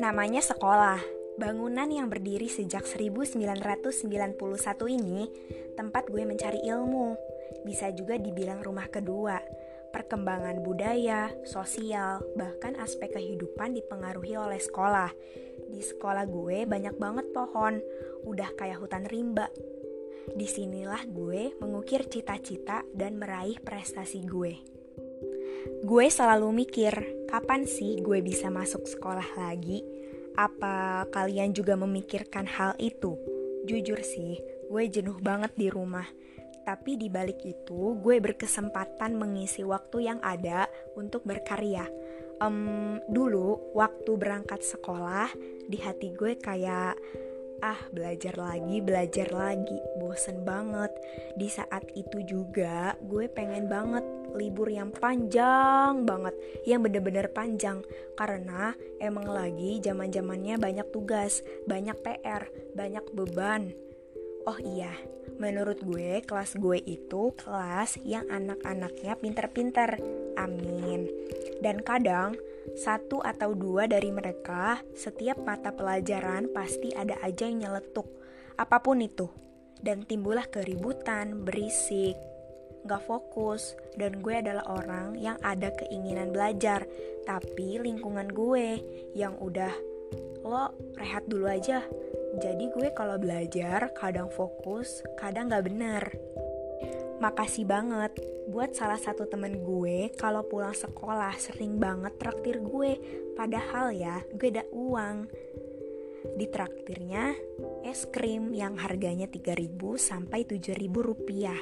Namanya sekolah. Bangunan yang berdiri sejak 1991 ini tempat gue mencari ilmu. Bisa juga dibilang rumah kedua. Perkembangan budaya, sosial, bahkan aspek kehidupan dipengaruhi oleh sekolah. Di sekolah gue banyak banget pohon, udah kayak hutan rimba. Di sinilah gue mengukir cita-cita dan meraih prestasi gue. Gue selalu mikir, kapan sih gue bisa masuk sekolah lagi? Apa kalian juga memikirkan hal itu? Jujur sih, gue jenuh banget di rumah. Tapi di balik itu, gue berkesempatan mengisi waktu yang ada untuk berkarya. Um, dulu, waktu berangkat sekolah, di hati gue kayak ah belajar lagi belajar lagi bosen banget di saat itu juga gue pengen banget libur yang panjang banget. Yang bener-bener panjang. Karena emang lagi zaman zamannya banyak tugas banyak PR banyak beban. Oh iya menurut gue kelas gue itu kelas yang anak-anaknya pinter-pinter. Amin. Dan kadang satu atau dua dari mereka, setiap mata pelajaran pasti ada aja yang nyeletuk, apa pun itu. Dan timbullah keributan, berisik, gak fokus, dan gue adalah orang yang ada keinginan belajar, tapi lingkungan gue yang udah lo rehat dulu aja. Jadi gue kalau belajar kadang fokus, kadang gak bener. Makasih banget buat salah satu temen gue kalau pulang sekolah sering banget traktir gue. Padahal ya, gue ada uang. Di traktirnya es krim yang harganya 3000 sampai 7000 rupiah.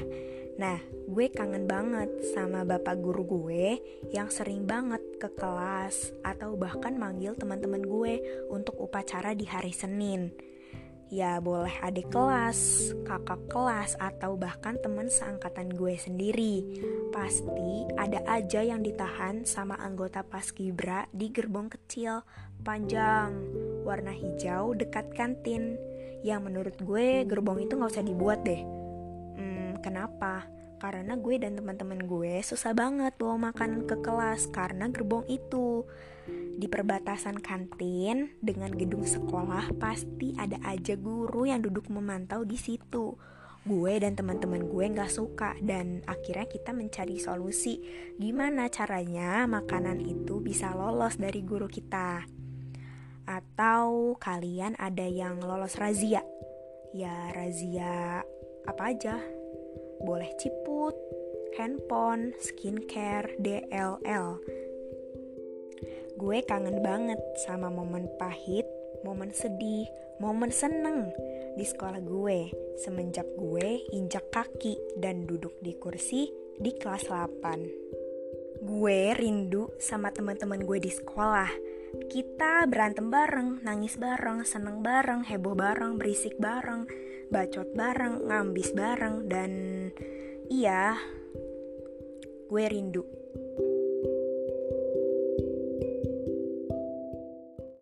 Nah, gue kangen banget sama bapak guru gue yang sering banget ke kelas atau bahkan manggil teman-teman gue untuk upacara di hari Senin ya boleh adik kelas, kakak kelas, atau bahkan teman seangkatan gue sendiri. Pasti ada aja yang ditahan sama anggota paskibra di gerbong kecil, panjang, warna hijau dekat kantin. Yang menurut gue gerbong itu gak usah dibuat deh. Kenapa? Karena gue dan teman-teman gue susah banget bawa makanan ke kelas karena gerbong itu. Di perbatasan kantin dengan gedung sekolah pasti ada aja guru yang duduk memantau di situ. Gue dan teman-teman gue nggak suka dan akhirnya kita mencari solusi gimana caranya makanan itu bisa lolos dari guru kita. Atau kalian ada yang lolos razia? Ya razia apa aja? Boleh ciput, handphone, skincare, DLL Gue kangen banget sama momen pahit, momen sedih, momen seneng di sekolah gue semenjak gue injak kaki dan duduk di kursi di kelas 8. Gue rindu sama teman-teman gue di sekolah. Kita berantem bareng, nangis bareng, seneng bareng, heboh bareng, berisik bareng, bacot bareng, ngambis bareng, dan iya, gue rindu